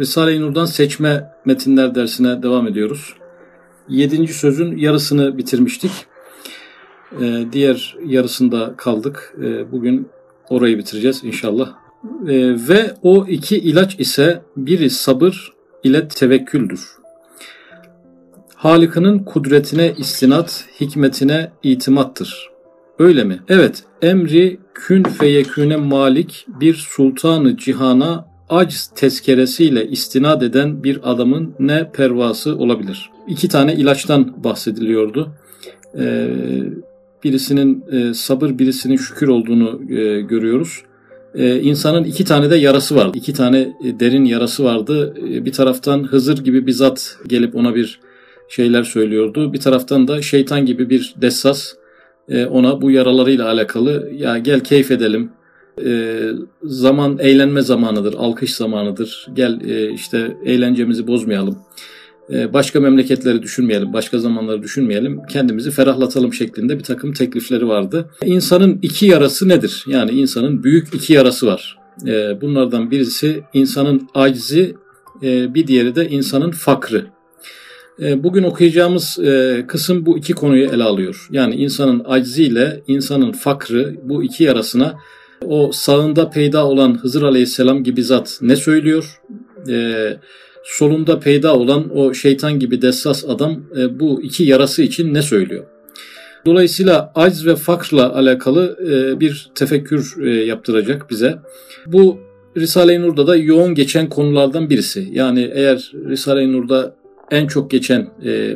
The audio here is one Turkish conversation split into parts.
Risale-i Nur'dan seçme metinler dersine devam ediyoruz. Yedinci sözün yarısını bitirmiştik. Ee, diğer yarısında kaldık. Ee, bugün orayı bitireceğiz inşallah. Ee, ve o iki ilaç ise biri sabır ile tevekküldür. Halika'nın kudretine istinat, hikmetine itimattır. Öyle mi? Evet, emri kün feyeküne malik bir sultanı cihana aciz tezkeresiyle istinad eden bir adamın ne pervası olabilir? İki tane ilaçtan bahsediliyordu. Ee, birisinin e, sabır, birisinin şükür olduğunu e, görüyoruz. Ee, insanın iki tane de yarası vardı. İki tane e, derin yarası vardı. Ee, bir taraftan Hızır gibi bir zat gelip ona bir şeyler söylüyordu. Bir taraftan da şeytan gibi bir dessas e, ona bu yaralarıyla alakalı ya gel keyif edelim, e, zaman eğlenme zamanıdır, alkış zamanıdır. Gel e, işte eğlencemizi bozmayalım. E, başka memleketleri düşünmeyelim, başka zamanları düşünmeyelim. Kendimizi ferahlatalım şeklinde bir takım teklifleri vardı. İnsanın iki yarası nedir? Yani insanın büyük iki yarası var. E, bunlardan birisi insanın aczi, e, bir diğeri de insanın fakrı. Bugün okuyacağımız e, kısım bu iki konuyu ele alıyor. Yani insanın acziyle insanın fakrı bu iki yarasına o sağında peyda olan Hızır Aleyhisselam gibi zat ne söylüyor? Ee, solunda peyda olan o şeytan gibi dessas adam e, bu iki yarası için ne söylüyor? Dolayısıyla acz ve fakrla alakalı e, bir tefekkür e, yaptıracak bize. Bu Risale-i Nur'da da yoğun geçen konulardan birisi. Yani eğer Risale-i Nur'da en çok geçen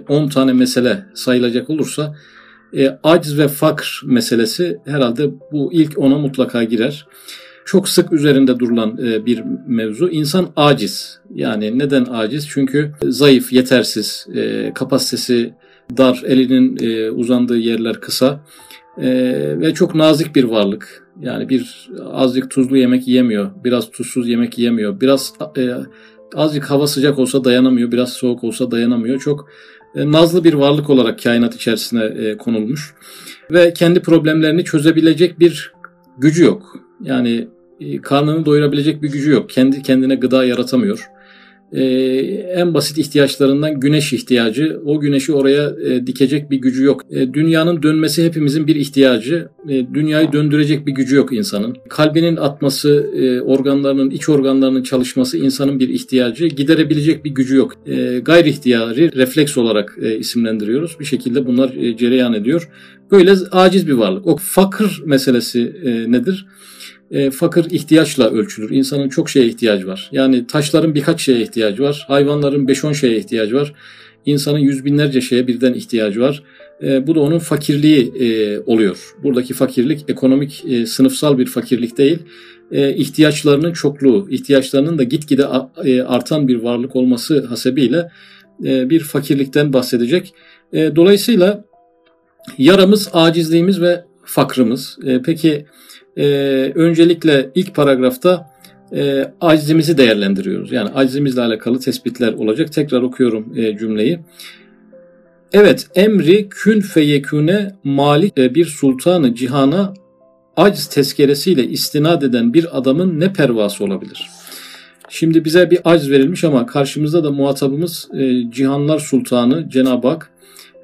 10 tane mesele sayılacak olursa e, aciz ve fakr meselesi herhalde bu ilk ona mutlaka girer. Çok sık üzerinde durulan e, bir mevzu. İnsan aciz. Yani neden aciz? Çünkü zayıf, yetersiz, e, kapasitesi dar, elinin e, uzandığı yerler kısa e, ve çok nazik bir varlık. Yani bir azıcık tuzlu yemek yemiyor, biraz tuzsuz yemek yemiyor, biraz e, azıcık hava sıcak olsa dayanamıyor, biraz soğuk olsa dayanamıyor. Çok nazlı bir varlık olarak kainat içerisine e, konulmuş ve kendi problemlerini çözebilecek bir gücü yok. Yani e, karnını doyurabilecek bir gücü yok. Kendi kendine gıda yaratamıyor. En basit ihtiyaçlarından güneş ihtiyacı. O güneşi oraya dikecek bir gücü yok. dünyanın dönmesi hepimizin bir ihtiyacı. dünyayı döndürecek bir gücü yok insanın. Kalbinin atması, organlarının, iç organlarının çalışması insanın bir ihtiyacı. Giderebilecek bir gücü yok. gayri ihtiyari, refleks olarak isimlendiriyoruz. Bir şekilde bunlar cereyan ediyor. Böyle aciz bir varlık. O fakir meselesi nedir? E, fakir ihtiyaçla ölçülür. İnsanın çok şeye ihtiyacı var. Yani taşların birkaç şeye ihtiyacı var. Hayvanların 5-10 şeye ihtiyacı var. İnsanın yüz binlerce şeye birden ihtiyacı var. E, bu da onun fakirliği e, oluyor. Buradaki fakirlik ekonomik, e, sınıfsal bir fakirlik değil. E, ihtiyaçlarının çokluğu, ihtiyaçlarının da gitgide e, artan bir varlık olması hasebiyle e, bir fakirlikten bahsedecek. E, dolayısıyla yaramız, acizliğimiz ve fakrımız. E, peki e, öncelikle ilk paragrafta e, acizimizi değerlendiriyoruz. Yani acizimizle alakalı tespitler olacak. Tekrar okuyorum e, cümleyi. Evet emri kün feyeküne malik e, bir sultanı cihana aciz tezkeresiyle istinad eden bir adamın ne pervası olabilir? Şimdi bize bir aciz verilmiş ama karşımızda da muhatabımız e, cihanlar sultanı Cenab-ı Hak.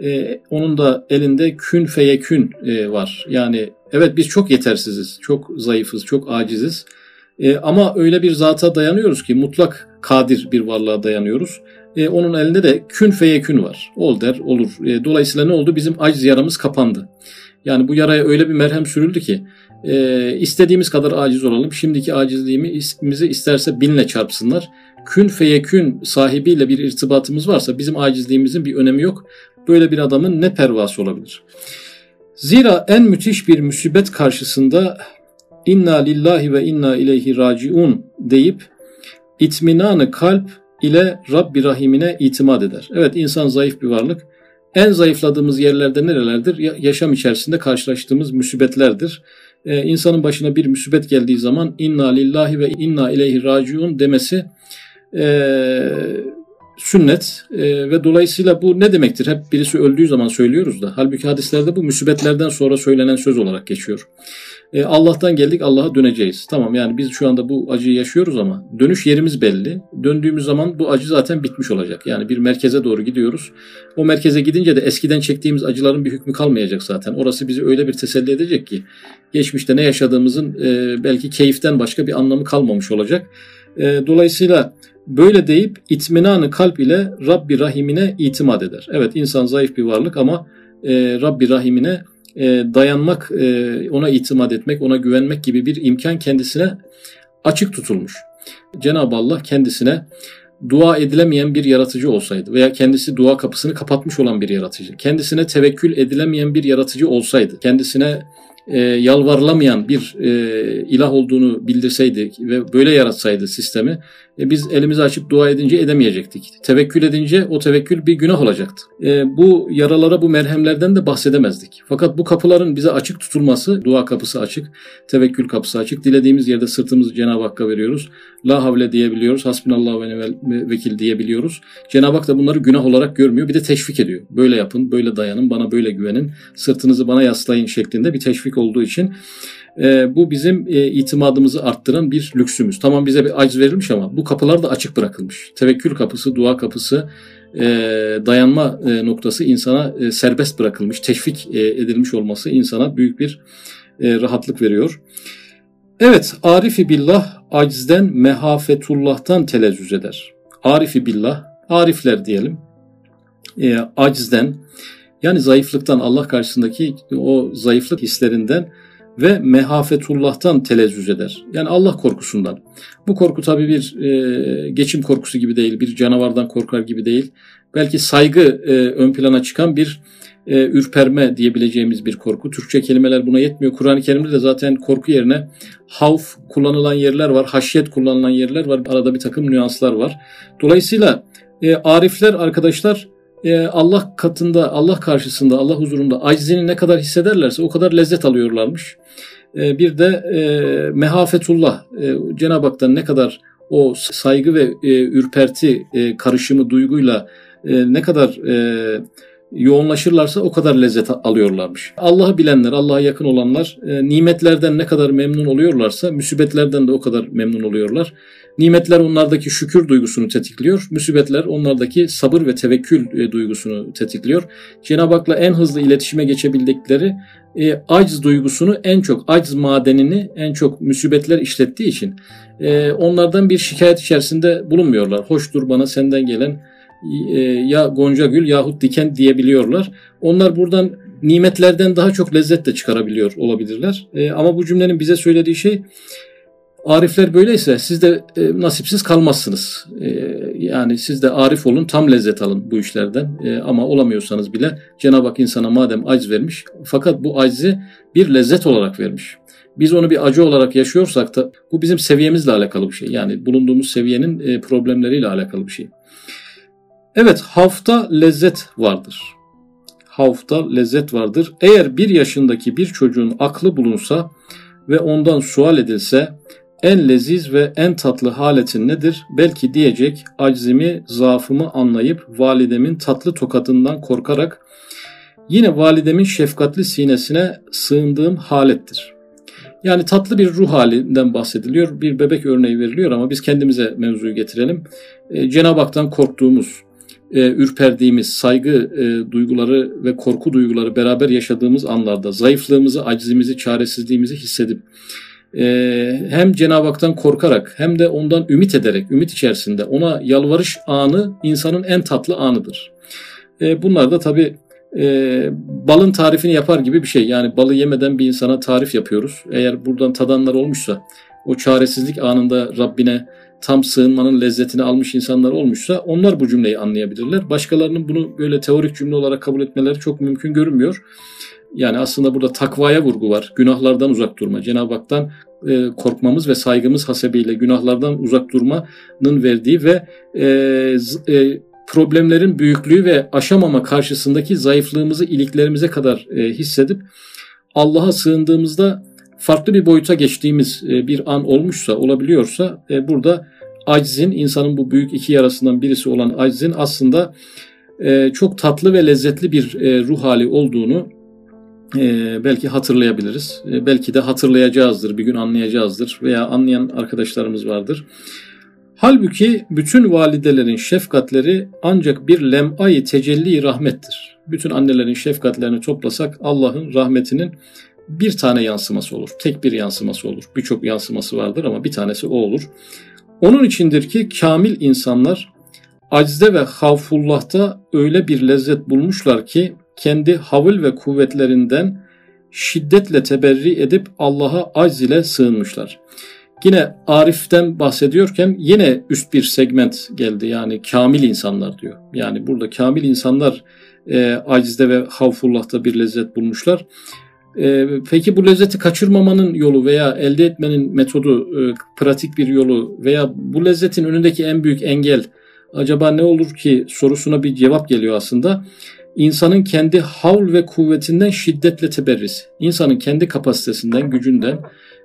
E, onun da elinde kün feyekün e, var. Yani Evet biz çok yetersiziz, çok zayıfız, çok aciziz. E, ama öyle bir zata dayanıyoruz ki mutlak kadir bir varlığa dayanıyoruz. E, onun elinde de kün feyekün var. Ol der olur. E, dolayısıyla ne oldu? Bizim aciz yaramız kapandı. Yani bu yaraya öyle bir merhem sürüldü ki e, istediğimiz kadar aciz olalım. Şimdiki acizliğimizi isterse binle çarpsınlar. Kün feyekün sahibiyle bir irtibatımız varsa bizim acizliğimizin bir önemi yok. Böyle bir adamın ne pervası olabilir? Zira en müthiş bir musibet karşısında inna lillahi ve inna ileyhi raciun deyip itminanı kalp ile Rabbi Rahimine itimat eder. Evet insan zayıf bir varlık. En zayıfladığımız yerlerde nerelerdir? Yaşam içerisinde karşılaştığımız musibetlerdir. Ee, insanın başına bir musibet geldiği zaman inna lillahi ve inna ileyhi raciun demesi e, sünnet e, ve dolayısıyla bu ne demektir? Hep birisi öldüğü zaman söylüyoruz da. Halbuki hadislerde bu musibetlerden sonra söylenen söz olarak geçiyor. E, Allah'tan geldik Allah'a döneceğiz. Tamam yani biz şu anda bu acıyı yaşıyoruz ama dönüş yerimiz belli. Döndüğümüz zaman bu acı zaten bitmiş olacak. Yani bir merkeze doğru gidiyoruz. O merkeze gidince de eskiden çektiğimiz acıların bir hükmü kalmayacak zaten. Orası bizi öyle bir teselli edecek ki geçmişte ne yaşadığımızın e, belki keyiften başka bir anlamı kalmamış olacak. E, dolayısıyla böyle deyip itminanı kalp ile Rabbi Rahim'ine itimat eder. Evet insan zayıf bir varlık ama e, Rabbi Rahim'ine e, dayanmak, e, ona itimat etmek, ona güvenmek gibi bir imkan kendisine açık tutulmuş. Cenab-ı Allah kendisine dua edilemeyen bir yaratıcı olsaydı veya kendisi dua kapısını kapatmış olan bir yaratıcı, kendisine tevekkül edilemeyen bir yaratıcı olsaydı, kendisine e, yalvarılamayan bir e, ilah olduğunu bildirseydi ve böyle yaratsaydı sistemi e, biz elimizi açıp dua edince edemeyecektik. Tevekkül edince o tevekkül bir günah olacaktı. E, bu yaralara bu merhemlerden de bahsedemezdik. Fakat bu kapıların bize açık tutulması, dua kapısı açık, tevekkül kapısı açık. Dilediğimiz yerde sırtımızı Cenab-ı Hakk'a veriyoruz. La havle diyebiliyoruz, hasbinallah ve nevel vekil diyebiliyoruz. Cenab-ı Hak da bunları günah olarak görmüyor. Bir de teşvik ediyor. Böyle yapın, böyle dayanın, bana böyle güvenin, sırtınızı bana yaslayın şeklinde bir teşvik olduğu için e, bu bizim e, itimadımızı arttıran bir lüksümüz. Tamam bize bir aciz verilmiş ama bu kapılar da açık bırakılmış. Tevekkül kapısı, dua kapısı, e, dayanma e, noktası insana serbest bırakılmış, teşvik edilmiş olması insana büyük bir rahatlık veriyor. Evet, arifi billah acizden mehafetullah'tan telezzüz eder. Arifi billah, arifler diyelim, e, acizden yani zayıflıktan Allah karşısındaki o zayıflık hislerinden ve mehafetullah'tan telezzüz eder. Yani Allah korkusundan. Bu korku tabi bir e, geçim korkusu gibi değil, bir canavardan korkar gibi değil. Belki saygı e, ön plana çıkan bir e, ürperme diyebileceğimiz bir korku. Türkçe kelimeler buna yetmiyor. Kur'an-ı Kerim'de de zaten korku yerine havf kullanılan yerler var, haşyet kullanılan yerler var. Arada bir takım nüanslar var. Dolayısıyla e, arifler arkadaşlar Allah katında, Allah karşısında, Allah huzurunda aczini ne kadar hissederlerse o kadar lezzet alıyorlarmış. E, bir de e, mehafetullah, e, Cenab-ı Hak'tan ne kadar o saygı ve e, ürperti e, karışımı duyguyla e, ne kadar e, yoğunlaşırlarsa o kadar lezzet alıyorlarmış. Allah'ı bilenler, Allah'a yakın olanlar e, nimetlerden ne kadar memnun oluyorlarsa müsibetlerden de o kadar memnun oluyorlar. Nimetler onlardaki şükür duygusunu tetikliyor. Müsibetler onlardaki sabır ve tevekkül e, duygusunu tetikliyor. Cenab-ı Hak'la en hızlı iletişime geçebildikleri e, acz duygusunu en çok, acz madenini en çok müsibetler işlettiği için e, onlardan bir şikayet içerisinde bulunmuyorlar. Hoştur bana senden gelen ya gonca gül yahut diken diyebiliyorlar. Onlar buradan nimetlerden daha çok lezzet de çıkarabiliyor olabilirler. E, ama bu cümlenin bize söylediği şey Arifler böyleyse siz de e, nasipsiz kalmazsınız. E, yani siz de arif olun, tam lezzet alın bu işlerden. E, ama olamıyorsanız bile Cenab-ı Hak insana madem aciz vermiş, fakat bu acizi bir lezzet olarak vermiş. Biz onu bir acı olarak yaşıyorsak da bu bizim seviyemizle alakalı bir şey. Yani bulunduğumuz seviyenin e, problemleriyle alakalı bir şey. Evet, havfta lezzet vardır. Havfta lezzet vardır. Eğer bir yaşındaki bir çocuğun aklı bulunsa ve ondan sual edilse en leziz ve en tatlı haletin nedir? Belki diyecek aczimi, zaafımı anlayıp validemin tatlı tokatından korkarak yine validemin şefkatli sinesine sığındığım halettir. Yani tatlı bir ruh halinden bahsediliyor. Bir bebek örneği veriliyor ama biz kendimize mevzuyu getirelim. E, Cenab-ı Hak'tan korktuğumuz, e, ürperdiğimiz, saygı e, duyguları ve korku duyguları beraber yaşadığımız anlarda zayıflığımızı, acizimizi, çaresizliğimizi hissedip e, hem Cenab-ı Hak'tan korkarak hem de ondan ümit ederek, ümit içerisinde ona yalvarış anı insanın en tatlı anıdır. E, bunlar da tabi e, balın tarifini yapar gibi bir şey. Yani balı yemeden bir insana tarif yapıyoruz. Eğer buradan tadanlar olmuşsa, o çaresizlik anında Rabbine tam sığınmanın lezzetini almış insanlar olmuşsa onlar bu cümleyi anlayabilirler. Başkalarının bunu böyle teorik cümle olarak kabul etmeleri çok mümkün görünmüyor. Yani aslında burada takvaya vurgu var. Günahlardan uzak durma. Cenab-ı Hak'tan e, korkmamız ve saygımız hasebiyle günahlardan uzak durmanın verdiği ve e, e, problemlerin büyüklüğü ve aşamama karşısındaki zayıflığımızı iliklerimize kadar e, hissedip Allah'a sığındığımızda farklı bir boyuta geçtiğimiz e, bir an olmuşsa, olabiliyorsa e, burada aczin, insanın bu büyük iki yarasından birisi olan aczin aslında e, çok tatlı ve lezzetli bir ruh hali olduğunu belki hatırlayabiliriz. Belki de hatırlayacağızdır, bir gün anlayacağızdır veya anlayan arkadaşlarımız vardır. Halbuki bütün validelerin şefkatleri ancak bir lem'ayı tecelli rahmettir. Bütün annelerin şefkatlerini toplasak Allah'ın rahmetinin bir tane yansıması olur. Tek bir yansıması olur. Birçok yansıması vardır ama bir tanesi o olur. Onun içindir ki kamil insanlar acizde ve havfullah'ta öyle bir lezzet bulmuşlar ki kendi havil ve kuvvetlerinden şiddetle teberri edip Allah'a acz ile sığınmışlar. Yine Arif'ten bahsediyorken yine üst bir segment geldi yani kamil insanlar diyor. Yani burada kamil insanlar e, acizde ve havfullah'ta bir lezzet bulmuşlar. E, peki bu lezzeti kaçırmamanın yolu veya elde etmenin metodu, e, pratik bir yolu veya bu lezzetin önündeki en büyük engel acaba ne olur ki sorusuna bir cevap geliyor aslında. İnsanın kendi havl ve kuvvetinden şiddetle teberris. İnsanın kendi kapasitesinden, gücünden,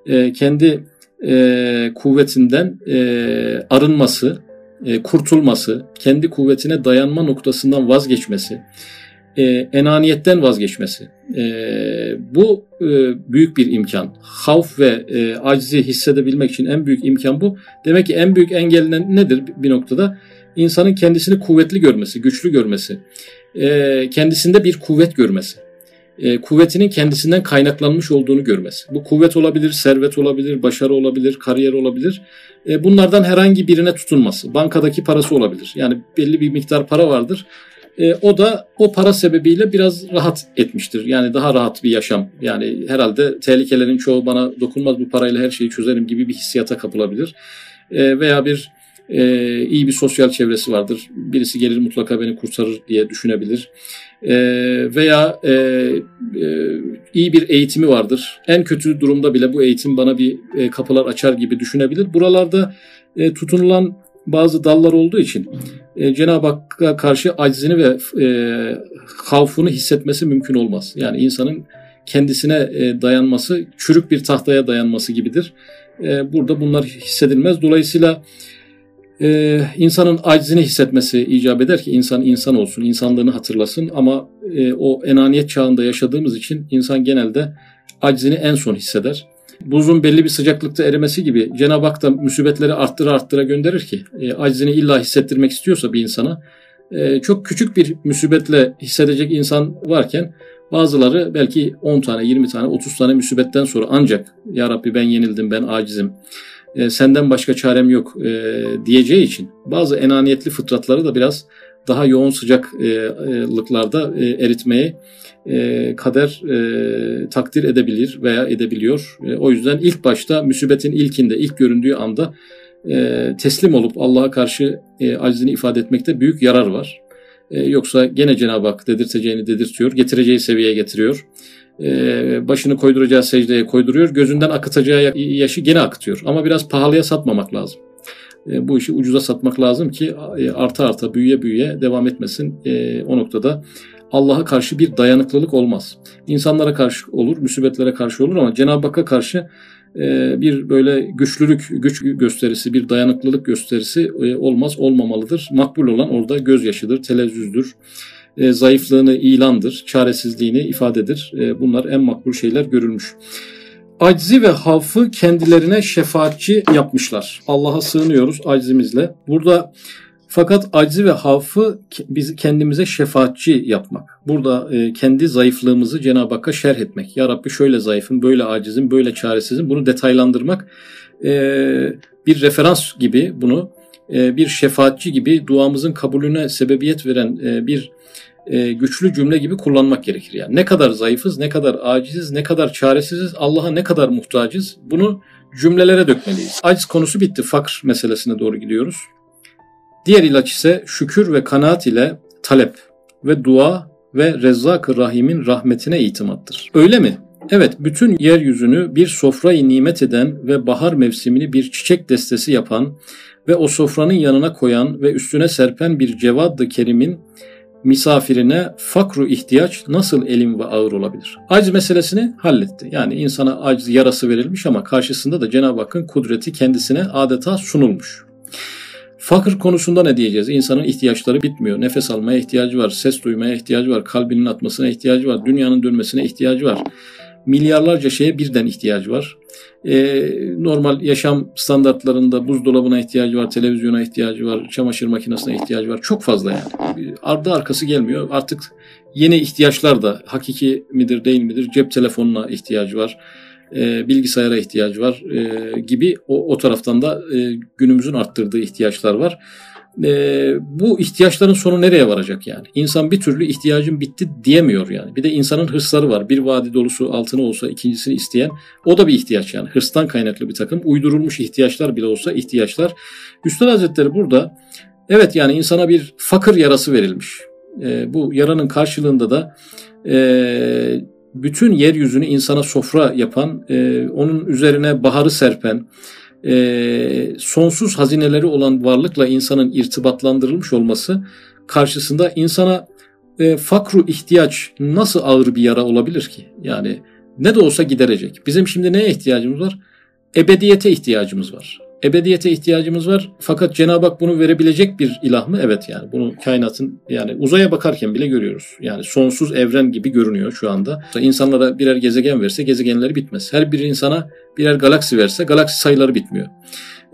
e, kendi e, kuvvetinden arınması, kurtulması, kendi kuvvetine dayanma noktasından vazgeçmesi, e, enaniyetten vazgeçmesi. E, bu e, büyük bir imkan. Havf ve e, acizi hissedebilmek için en büyük imkan bu. Demek ki en büyük engel nedir bir noktada? İnsanın kendisini kuvvetli görmesi, güçlü görmesi, e, kendisinde bir kuvvet görmesi e, kuvvetinin kendisinden kaynaklanmış olduğunu görmesi. Bu kuvvet olabilir, servet olabilir, başarı olabilir, kariyer olabilir. E, bunlardan herhangi birine tutunması. Bankadaki parası olabilir. Yani belli bir miktar para vardır. E, o da o para sebebiyle biraz rahat etmiştir. Yani daha rahat bir yaşam. Yani herhalde tehlikelerin çoğu bana dokunmaz bu parayla her şeyi çözerim gibi bir hissiyata kapılabilir. E, veya bir e, iyi bir sosyal çevresi vardır. Birisi gelir mutlaka beni kurtarır diye düşünebilir. E, veya e, e, iyi bir eğitimi vardır. En kötü durumda bile bu eğitim bana bir e, kapılar açar gibi düşünebilir. Buralarda e, tutunulan bazı dallar olduğu için e, Cenab-ı Hakk'a karşı acizini ve e, havfunu hissetmesi mümkün olmaz. Yani insanın kendisine e, dayanması, çürük bir tahtaya dayanması gibidir. E, burada bunlar hissedilmez. Dolayısıyla e, insanın acizini hissetmesi icap eder ki insan insan olsun, insanlığını hatırlasın ama e, o enaniyet çağında yaşadığımız için insan genelde acizini en son hisseder. Buzun belli bir sıcaklıkta erimesi gibi Cenab-ı Hak da musibetleri arttıra arttıra gönderir ki e, acizini illa hissettirmek istiyorsa bir insana e, çok küçük bir musibetle hissedecek insan varken bazıları belki 10 tane, 20 tane, 30 tane musibetten sonra ancak Ya Rabbi ben yenildim, ben acizim, e, senden başka çarem yok e, diyeceği için bazı enaniyetli fıtratları da biraz daha yoğun sıcaklıklarda e, eritmeye kader takdir edebilir veya edebiliyor. O yüzden ilk başta müsibetin ilkinde, ilk göründüğü anda teslim olup Allah'a karşı acizini ifade etmekte büyük yarar var. Yoksa gene Cenab-ı Hak dedirteceğini dedirtiyor, getireceği seviyeye getiriyor. Başını koyduracağı secdeye koyduruyor. Gözünden akıtacağı yaşı gene akıtıyor. Ama biraz pahalıya satmamak lazım. Ee, bu işi ucuza satmak lazım ki e, arta arta büyüye büyüye devam etmesin. Ee, o noktada Allah'a karşı bir dayanıklılık olmaz. İnsanlara karşı olur, musibetlere karşı olur ama Cenab-ı Hakk'a karşı e, bir böyle güçlülük, güç gösterisi, bir dayanıklılık gösterisi e, olmaz, olmamalıdır. Makbul olan orada gözyaşıdır, telezzüzdür e, zayıflığını ilandır, çaresizliğini ifadedir. E, bunlar en makbul şeyler görülmüş. Aczi ve hafı kendilerine şefaatçi yapmışlar. Allah'a sığınıyoruz aczimizle. Burada fakat aczi ve hafı biz kendimize şefaatçi yapmak. Burada e, kendi zayıflığımızı Cenab-ı Hakk'a şerh etmek. Ya Rabbi şöyle zayıfım, böyle acizim, böyle çaresizim. Bunu detaylandırmak e, bir referans gibi bunu e, bir şefaatçi gibi duamızın kabulüne sebebiyet veren e, bir e, güçlü cümle gibi kullanmak gerekir. Yani ne kadar zayıfız, ne kadar aciziz, ne kadar çaresiziz, Allah'a ne kadar muhtacız bunu cümlelere dökmeliyiz. Aciz konusu bitti. Fakr meselesine doğru gidiyoruz. Diğer ilaç ise şükür ve kanaat ile talep ve dua ve Rezzak-ı Rahim'in rahmetine itimattır. Öyle mi? Evet, bütün yeryüzünü bir sofrayı nimet eden ve bahar mevsimini bir çiçek destesi yapan ve o sofranın yanına koyan ve üstüne serpen bir cevad-ı kerimin misafirine fakru ihtiyaç nasıl elim ve ağır olabilir? Aciz meselesini halletti. Yani insana aciz yarası verilmiş ama karşısında da Cenab-ı Hakk'ın kudreti kendisine adeta sunulmuş. Fakir konusunda ne diyeceğiz? İnsanın ihtiyaçları bitmiyor. Nefes almaya ihtiyacı var, ses duymaya ihtiyacı var, kalbinin atmasına ihtiyacı var, dünyanın dönmesine ihtiyacı var. Milyarlarca şeye birden ihtiyacı var. Ee, normal yaşam standartlarında buzdolabına ihtiyacı var, televizyona ihtiyacı var, çamaşır makinesine ihtiyacı var. Çok fazla yani. Ardı arkası gelmiyor. Artık yeni ihtiyaçlar da hakiki midir değil midir? Cep telefonuna ihtiyacı var e, bilgisayara ihtiyacı var e, gibi o, o taraftan da e, günümüzün arttırdığı ihtiyaçlar var. E, bu ihtiyaçların sonu nereye varacak yani? İnsan bir türlü ihtiyacım bitti diyemiyor yani. Bir de insanın hırsları var. Bir vadi dolusu altına olsa ikincisini isteyen o da bir ihtiyaç yani. Hırstan kaynaklı bir takım uydurulmuş ihtiyaçlar bile olsa ihtiyaçlar. Üstad Hazretleri burada evet yani insana bir fakir yarası verilmiş. E, bu yaranın karşılığında da e, bütün yeryüzünü insana sofra yapan, e, onun üzerine baharı serpen, e, sonsuz hazineleri olan varlıkla insanın irtibatlandırılmış olması karşısında insana e, fakru ihtiyaç nasıl ağır bir yara olabilir ki? Yani ne de olsa giderecek. Bizim şimdi neye ihtiyacımız var? Ebediyete ihtiyacımız var. Ebediyete ihtiyacımız var. Fakat Cenab-ı Hak bunu verebilecek bir ilah mı? Evet yani. Bunu kainatın yani uzaya bakarken bile görüyoruz. Yani sonsuz evren gibi görünüyor şu anda. İnsanlara birer gezegen verse gezegenleri bitmez. Her bir insana birer galaksi verse galaksi sayıları bitmiyor.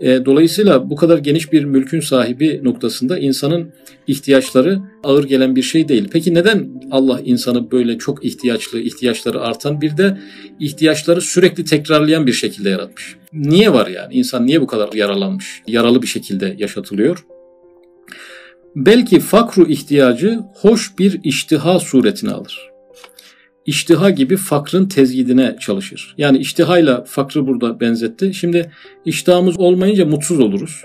E, dolayısıyla bu kadar geniş bir mülkün sahibi noktasında insanın ihtiyaçları ağır gelen bir şey değil. Peki neden Allah insanı böyle çok ihtiyaçlı, ihtiyaçları artan bir de ihtiyaçları sürekli tekrarlayan bir şekilde yaratmış? Niye var yani? İnsan niye bu kadar yaralanmış, yaralı bir şekilde yaşatılıyor? Belki fakru ihtiyacı hoş bir iştiha suretini alır iştiha gibi fakrın tezyidine çalışır. Yani iştihayla fakrı burada benzetti. Şimdi iştahımız olmayınca mutsuz oluruz.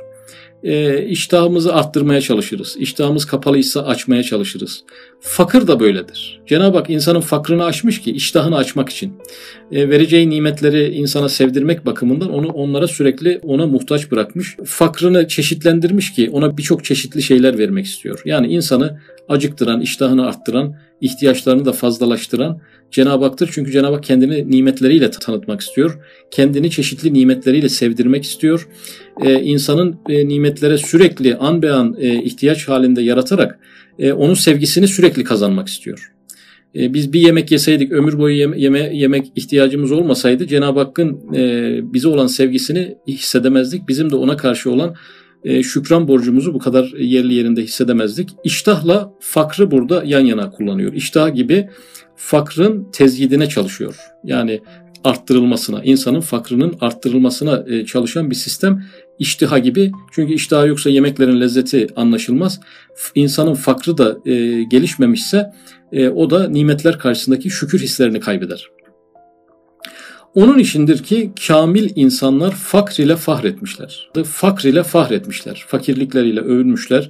E, iştahımızı arttırmaya çalışırız. İştahımız kapalıysa açmaya çalışırız. Fakir da böyledir. Cenab-ı Hak insanın fakrını açmış ki iştahını açmak için. E, vereceği nimetleri insana sevdirmek bakımından onu onlara sürekli ona muhtaç bırakmış. Fakrını çeşitlendirmiş ki ona birçok çeşitli şeyler vermek istiyor. Yani insanı acıktıran, iştahını arttıran, ihtiyaçlarını da fazlalaştıran Cenab-ı Hak'tır. Çünkü Cenab-ı Hak kendini nimetleriyle tanıtmak istiyor. Kendini çeşitli nimetleriyle sevdirmek istiyor. Ee, insanın e, nimetlere sürekli an be an e, ihtiyaç halinde yaratarak e, onun sevgisini sürekli kazanmak istiyor. E, biz bir yemek yeseydik, ömür boyu yeme, yeme, yemek ihtiyacımız olmasaydı Cenab-ı Hakk'ın e, bize olan sevgisini hissedemezdik. Bizim de ona karşı olan e, şükran borcumuzu bu kadar yerli yerinde hissedemezdik. İştahla fakrı burada yan yana kullanıyor. İştah gibi fakrın tezyidine çalışıyor. Yani arttırılmasına, insanın fakrının arttırılmasına e, çalışan bir sistem iştiha gibi. Çünkü iştiha yoksa yemeklerin lezzeti anlaşılmaz. İnsanın fakrı da e, gelişmemişse o da nimetler karşısındaki şükür hislerini kaybeder. Onun içindir ki kamil insanlar fakr ile fahretmişler. Fakr ile fahretmişler. Fakirlikleriyle övünmüşler.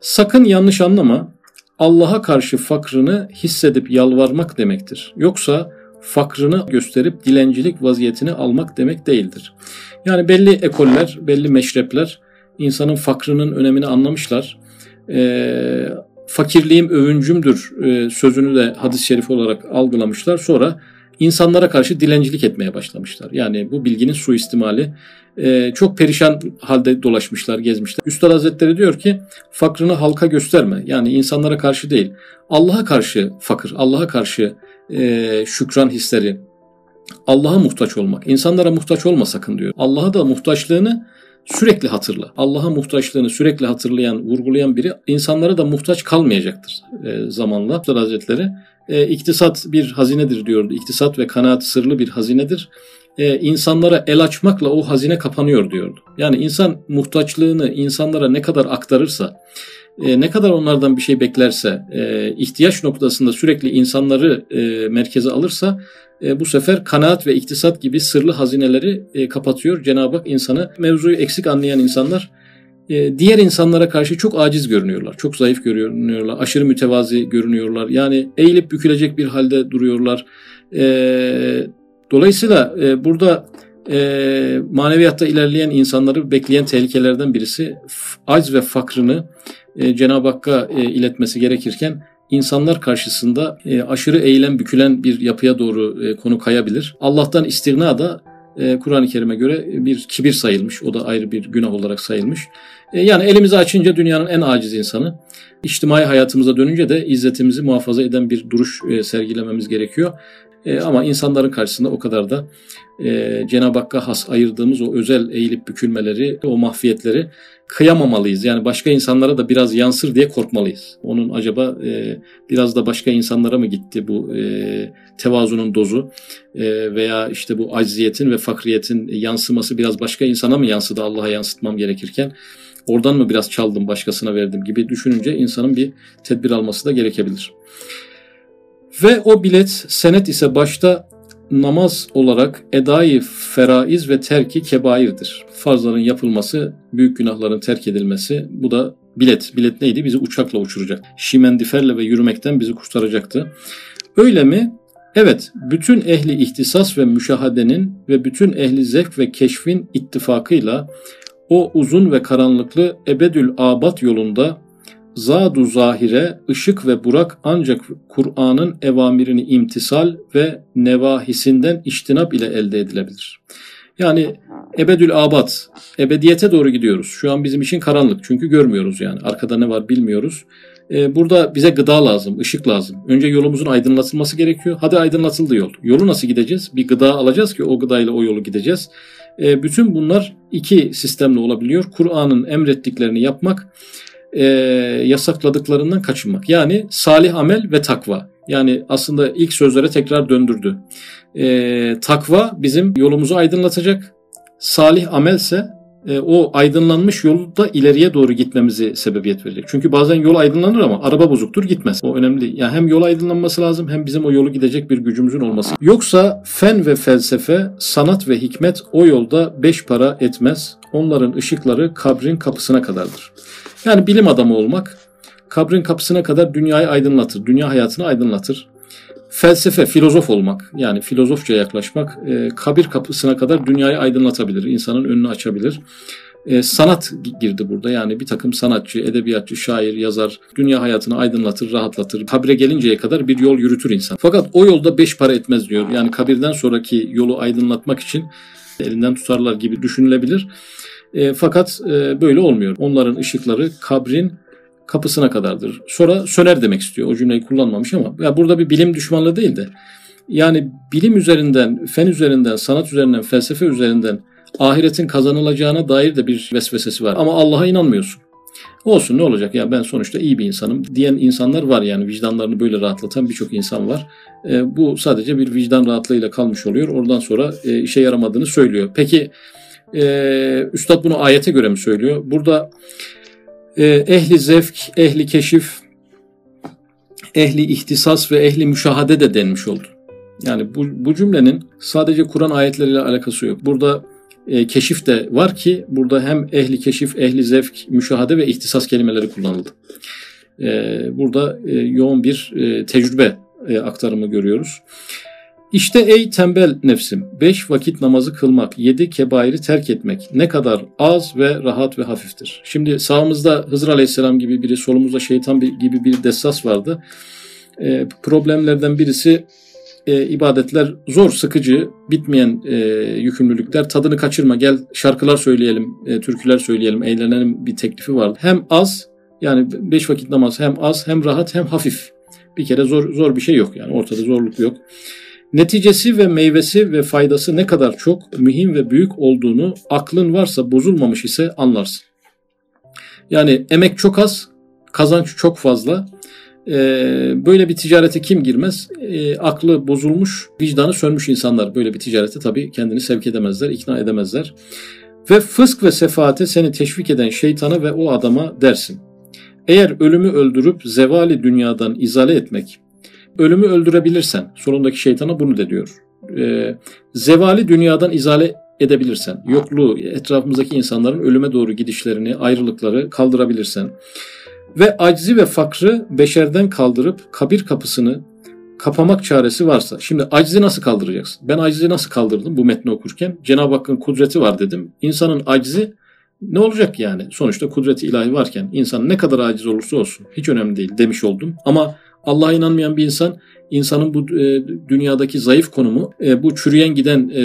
Sakın yanlış anlama. Allah'a karşı fakrını hissedip yalvarmak demektir. Yoksa fakrını gösterip dilencilik vaziyetini almak demek değildir. Yani belli ekoller, belli meşrepler insanın fakrının önemini anlamışlar. E, fakirliğim övüncümdür e, sözünü de hadis-i şerif olarak algılamışlar. Sonra insanlara karşı dilencilik etmeye başlamışlar. Yani bu bilginin suistimali e, çok perişan halde dolaşmışlar, gezmişler. Üstad Hazretleri diyor ki fakrını halka gösterme. Yani insanlara karşı değil. Allah'a karşı fakir, Allah'a karşı e, şükran hisleri, Allah'a muhtaç olmak. İnsanlara muhtaç olma sakın diyor. Allah'a da muhtaçlığını sürekli hatırla. Allah'a muhtaçlığını sürekli hatırlayan, vurgulayan biri insanlara da muhtaç kalmayacaktır e, zamanla. Üstad Hazretleri e, iktisat bir hazinedir diyordu. İktisat ve kanaat sırlı bir hazinedir. E, insanlara el açmakla o hazine kapanıyor diyordu. Yani insan muhtaçlığını insanlara ne kadar aktarırsa, e, ne kadar onlardan bir şey beklerse, e, ihtiyaç noktasında sürekli insanları e, merkeze alırsa e, bu sefer kanaat ve iktisat gibi sırlı hazineleri e, kapatıyor. Cenab-ı Hak insanı mevzuyu eksik anlayan insanlar e, diğer insanlara karşı çok aciz görünüyorlar. Çok zayıf görünüyorlar. Aşırı mütevazi görünüyorlar. Yani eğilip bükülecek bir halde duruyorlar. E, dolayısıyla e, burada e, maneviyatta ilerleyen insanları bekleyen tehlikelerden birisi acz ve fakrını e, Cenab-ı Hakk'a e, iletmesi gerekirken insanlar karşısında e, aşırı eğilen bükülen bir yapıya doğru konu kayabilir. Allah'tan istigna da Kur'an-ı Kerim'e göre bir kibir sayılmış. O da ayrı bir günah olarak sayılmış. Yani elimizi açınca dünyanın en aciz insanı. İçtimai hayatımıza dönünce de izzetimizi muhafaza eden bir duruş sergilememiz gerekiyor. Ama insanların karşısında o kadar da Cenab-ı Hakk'a has ayırdığımız o özel eğilip bükülmeleri, o mahfiyetleri kıyamamalıyız. Yani başka insanlara da biraz yansır diye korkmalıyız. Onun acaba e, biraz da başka insanlara mı gitti bu e, tevazunun dozu e, veya işte bu acziyetin ve fakriyetin yansıması biraz başka insana mı yansıdı Allah'a yansıtmam gerekirken oradan mı biraz çaldım başkasına verdim gibi düşününce insanın bir tedbir alması da gerekebilir. Ve o bilet senet ise başta namaz olarak edayı feraiz ve terki kebairdir. Farzların yapılması, büyük günahların terk edilmesi bu da bilet. Bilet neydi? Bizi uçakla uçuracak. Şimendiferle ve yürümekten bizi kurtaracaktı. Öyle mi? Evet, bütün ehli ihtisas ve müşahadenin ve bütün ehli zevk ve keşfin ittifakıyla o uzun ve karanlıklı ebedül abat yolunda zadu zahire, ışık ve burak ancak Kur'an'ın evamirini imtisal ve nevahisinden iştinap ile elde edilebilir. Yani ebedül abad, ebediyete doğru gidiyoruz. Şu an bizim için karanlık çünkü görmüyoruz yani. Arkada ne var bilmiyoruz. Ee, burada bize gıda lazım, ışık lazım. Önce yolumuzun aydınlatılması gerekiyor. Hadi aydınlatıldı yol. Yolu nasıl gideceğiz? Bir gıda alacağız ki o gıdayla o yolu gideceğiz. Ee, bütün bunlar iki sistemle olabiliyor. Kur'an'ın emrettiklerini yapmak e, yasakladıklarından kaçınmak. Yani salih amel ve takva. Yani aslında ilk sözlere tekrar döndürdü. E, takva bizim yolumuzu aydınlatacak. Salih amelse e, o aydınlanmış yolda ileriye doğru gitmemizi sebebiyet verecek. Çünkü bazen yol aydınlanır ama araba bozuktur gitmez. O önemli. Yani hem yol aydınlanması lazım hem bizim o yolu gidecek bir gücümüzün olması. Yoksa fen ve felsefe, sanat ve hikmet o yolda beş para etmez. Onların ışıkları kabrin kapısına kadardır. Yani bilim adamı olmak kabrin kapısına kadar dünyayı aydınlatır, dünya hayatını aydınlatır. Felsefe, filozof olmak yani filozofça yaklaşmak e, kabir kapısına kadar dünyayı aydınlatabilir, insanın önünü açabilir. E, sanat girdi burada yani bir takım sanatçı, edebiyatçı, şair, yazar dünya hayatını aydınlatır, rahatlatır. Kabre gelinceye kadar bir yol yürütür insan. Fakat o yolda beş para etmez diyor. Yani kabirden sonraki yolu aydınlatmak için elinden tutarlar gibi düşünülebilir. E, fakat e, böyle olmuyor. Onların ışıkları kabrin kapısına kadardır. Sonra söner demek istiyor. O cümleyi kullanmamış ama ya burada bir bilim düşmanlığı değil de yani bilim üzerinden, fen üzerinden, sanat üzerinden, felsefe üzerinden ahiretin kazanılacağına dair de bir vesvesesi var. Ama Allah'a inanmıyorsun. Olsun ne olacak ya ben sonuçta iyi bir insanım diyen insanlar var yani vicdanlarını böyle rahatlatan birçok insan var. E, bu sadece bir vicdan rahatlığıyla kalmış oluyor. Oradan sonra e, işe yaramadığını söylüyor. Peki e, Üstad bunu ayete göre mi söylüyor? Burada e, ehli zevk, ehli keşif, ehli ihtisas ve ehli müşahade de denmiş oldu. Yani bu, bu cümlenin sadece Kur'an ayetleriyle alakası yok. Burada e, keşif de var ki burada hem ehli keşif, ehli zevk, müşahade ve ihtisas kelimeleri kullanıldı. E, burada e, yoğun bir e, tecrübe e, aktarımı görüyoruz. İşte ey tembel nefsim, beş vakit namazı kılmak, yedi kebairi terk etmek ne kadar az ve rahat ve hafiftir. Şimdi sağımızda Hızır Aleyhisselam gibi biri, solumuzda şeytan gibi bir dessas vardı. E, problemlerden birisi e, ibadetler zor, sıkıcı, bitmeyen e, yükümlülükler. Tadını kaçırma, gel şarkılar söyleyelim, e, türküler söyleyelim, eğlenelim bir teklifi vardı. Hem az, yani beş vakit namaz hem az, hem rahat, hem hafif. Bir kere zor zor bir şey yok yani ortada zorluk yok. Neticesi ve meyvesi ve faydası ne kadar çok, mühim ve büyük olduğunu aklın varsa bozulmamış ise anlarsın. Yani emek çok az, kazanç çok fazla. Ee, böyle bir ticarete kim girmez? Ee, aklı bozulmuş, vicdanı sönmüş insanlar böyle bir ticarete tabii kendini sevk edemezler, ikna edemezler. Ve fısk ve sefaate seni teşvik eden şeytana ve o adama dersin. Eğer ölümü öldürüp zevali dünyadan izale etmek, ölümü öldürebilirsen, solundaki şeytana bunu de diyor. E, zevali dünyadan izale edebilirsen, yokluğu, etrafımızdaki insanların ölüme doğru gidişlerini, ayrılıkları kaldırabilirsen ve aczi ve fakrı beşerden kaldırıp kabir kapısını kapamak çaresi varsa. Şimdi acizi nasıl kaldıracaksın? Ben acizi nasıl kaldırdım bu metni okurken? Cenab-ı Hakk'ın kudreti var dedim. İnsanın acizi ne olacak yani? Sonuçta kudreti ilahi varken insan ne kadar aciz olursa olsun hiç önemli değil demiş oldum. Ama Allah'a inanmayan bir insan insanın bu e, dünyadaki zayıf konumu e, bu çürüyen giden e,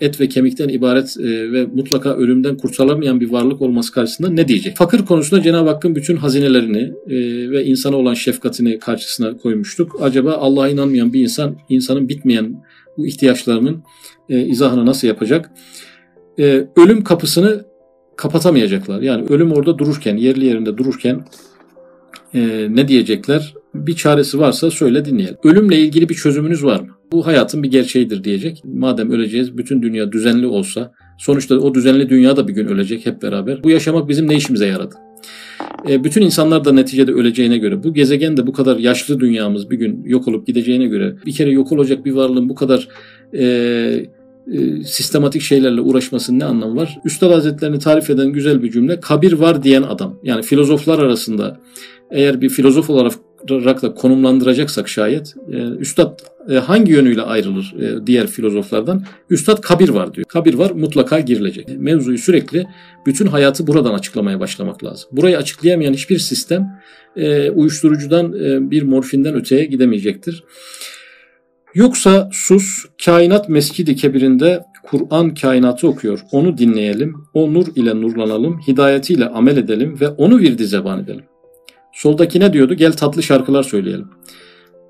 et ve kemikten ibaret e, ve mutlaka ölümden kurtarılamayan bir varlık olması karşısında ne diyecek? Fakir konusunda Cenab-ı Hakk'ın bütün hazinelerini e, ve insana olan şefkatini karşısına koymuştuk. Acaba Allah'a inanmayan bir insan insanın bitmeyen bu ihtiyaçlarının e, izahını nasıl yapacak? E, ölüm kapısını kapatamayacaklar. Yani ölüm orada dururken, yerli yerinde dururken e, ne diyecekler? Bir çaresi varsa söyle dinleyelim. Ölümle ilgili bir çözümünüz var mı? Bu hayatın bir gerçeğidir diyecek. Madem öleceğiz, bütün dünya düzenli olsa, sonuçta o düzenli dünya da bir gün ölecek hep beraber. Bu yaşamak bizim ne işimize yaradı? E, bütün insanlar da neticede öleceğine göre, bu gezegen de bu kadar yaşlı dünyamız bir gün yok olup gideceğine göre, bir kere yok olacak bir varlığın bu kadar e, e, sistematik şeylerle uğraşmasının ne anlamı var? Üstad Hazretlerini tarif eden güzel bir cümle, kabir var diyen adam. Yani filozoflar arasında eğer bir filozof olarak da konumlandıracaksak şayet e, üstad e, hangi yönüyle ayrılır e, diğer filozoflardan? Üstad kabir var diyor. Kabir var mutlaka girilecek. Mevzuyu sürekli bütün hayatı buradan açıklamaya başlamak lazım. Burayı açıklayamayan hiçbir sistem e, uyuşturucudan e, bir morfinden öteye gidemeyecektir. Yoksa sus kainat mescidi kebirinde Kur'an kainatı okuyor. Onu dinleyelim. O nur ile nurlanalım. Hidayetiyle amel edelim ve onu virdi zeban edelim. Soldaki ne diyordu? Gel tatlı şarkılar söyleyelim.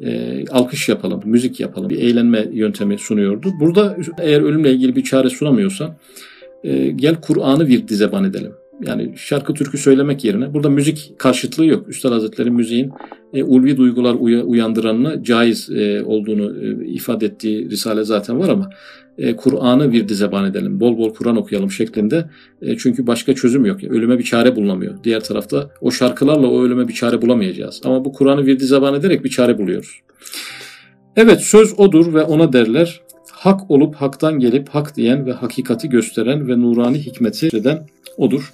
E, alkış yapalım, müzik yapalım. Bir eğlenme yöntemi sunuyordu. Burada eğer ölümle ilgili bir çare sunamıyorsa e, gel Kur'an'ı virdi zeban edelim. Yani şarkı türkü söylemek yerine burada müzik karşıtlığı yok. Üstad Hazretleri müziğin e, ulvi duygular uyandıranına caiz e, olduğunu e, ifade ettiği risale zaten var ama e, Kur'an'ı bir zeban edelim, bol bol Kur'an okuyalım şeklinde. E, çünkü başka çözüm yok. Ölüme bir çare bulunamıyor. Diğer tarafta o şarkılarla o ölüme bir çare bulamayacağız. Ama bu Kur'an'ı bir zeban ederek bir çare buluyoruz. Evet söz odur ve ona derler. Hak olup haktan gelip hak diyen ve hakikati gösteren ve nurani hikmeti eden odur.